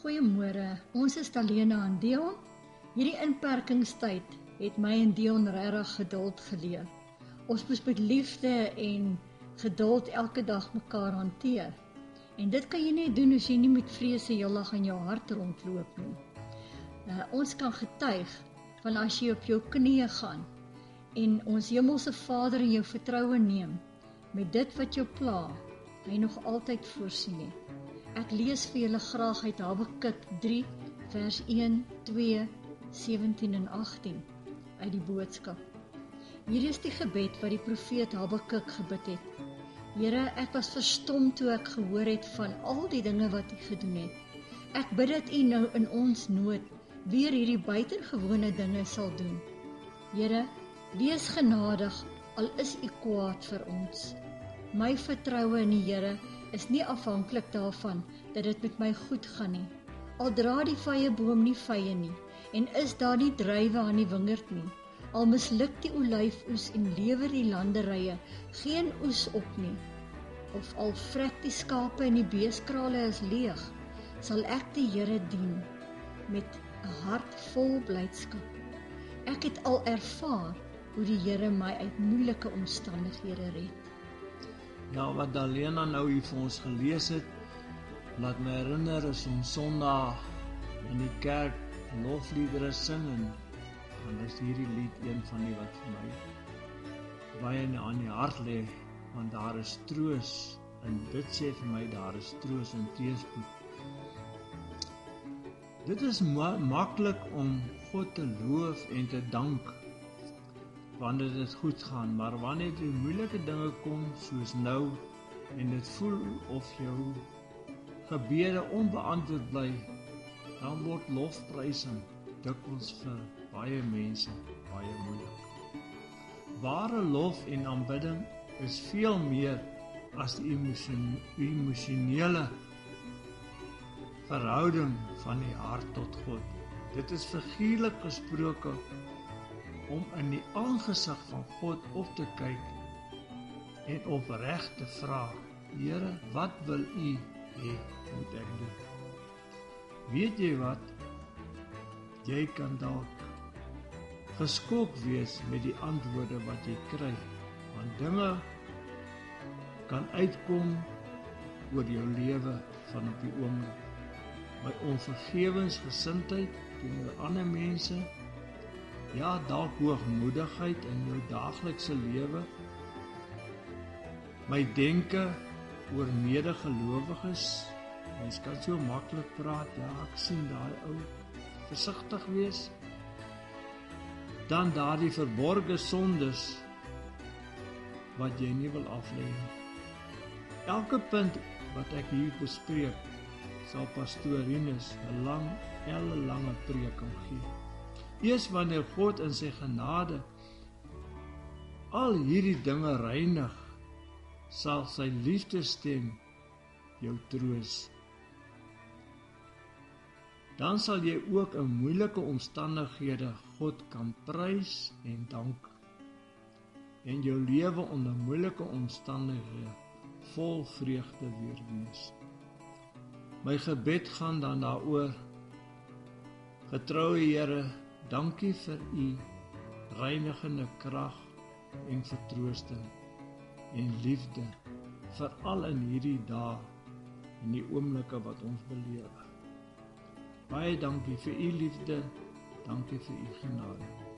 Goeiemôre. Ons is Talena en Dion. Hierdie inperkingstyd het my en Dion regtig geduld geleer. Ons moet met liefde en geduld elke dag mekaar hanteer. En dit kan jy net doen as jy nie met vrese heeldag in jou hart rondloop nie. Uh, ons kan getuig van as jy op jou knieë gaan en ons hemelse Vader in jou vertroue neem met dit wat jou pla, hy nog altyd voorsien het. Ek lees vir julle graag uit Habakuk 3 vers 1, 2, 17 en 18 uit die boodskap. Hier is die gebed wat die profeet Habakuk gebid het. Here, ek was verstom toe ek gehoor het van al die dinge wat U gedoen het. Ek bid dat U nou in ons nood weer hierdie buitengewone dinge sal doen. Here, wees genadig al is U kwaad vir ons. My vertroue in die Here is nie afhanklik daarvan dat dit met my goed gaan nie. Al dra die vrye boom nie vrye nie en is daar nie druiwe aan die wingerd nie. Al misluk die olyfoes en lewer die landerye geen oes op nie. Of al vrek die skape en die beeskrale is leeg, sal ek die Here dien met 'n hart vol blydskap. Ek het al ervaar hoe die Here my uit moeilike omstandighede red. Ja, wat Dalena nou hier vir ons gelees het, laat my herinner is om Sondag in die kerk lofliedere sing en dan is hierdie lied een van die wat vir my baie aan die hart lê, want daar is troos en dit sê vir my daar is troos en teëspoed. Dit is ma maklik om God te loof en te dank wanneer dit goed gaan, maar wanneer die moeilike dinge kom soos nou en dit voel of jou gebede onbeantwoord bly, dan word lofprysing dikwels vir baie mense baie moeilik. Ware lof en aanbidding is veel meer as die emosionele verhouding van die hart tot God. Dit is figuurlik gesproke om in die aangesig van God op te kyk en opreg te vra: Here, wat wil U hê moet ek doen? Weet jy wat? Jy kan dalk geskok wees met die antwoorde wat jy kry, want dinge kan uitkom oor jou lewe van op die oomblik. My onvergewensgesindheid teenoor ander mense Ja, dalk hoogmoedigheid in jou daaglikse lewe. My denke oor medegelowiges. Mens kan so maklik praat. Ja, ek sien daai ou versigtig wees. Dan daardie verborgde sondes wat jy nie wil aflê nie. Elke punt wat ek hier bespreek, sal pastoor Rinus 'n lang, ellelange preek gee. Eers wanneer God in sy genade al hierdie dinge reinig, sal sy liefdesstem jou troos. Dan sal jy ook in moeilike omstandighede God kan prys en dank. En jou lewe onder moeilike omstandighede vol vreugde weer wees. My gebed gaan dan daaroor Getroue Here, Dankie vir u reinigende krag en vertroosting en liefde veral in hierdie dae en die oomblikke wat ons beleef. Baie dankie vir u liefde. Dankie vir u genade.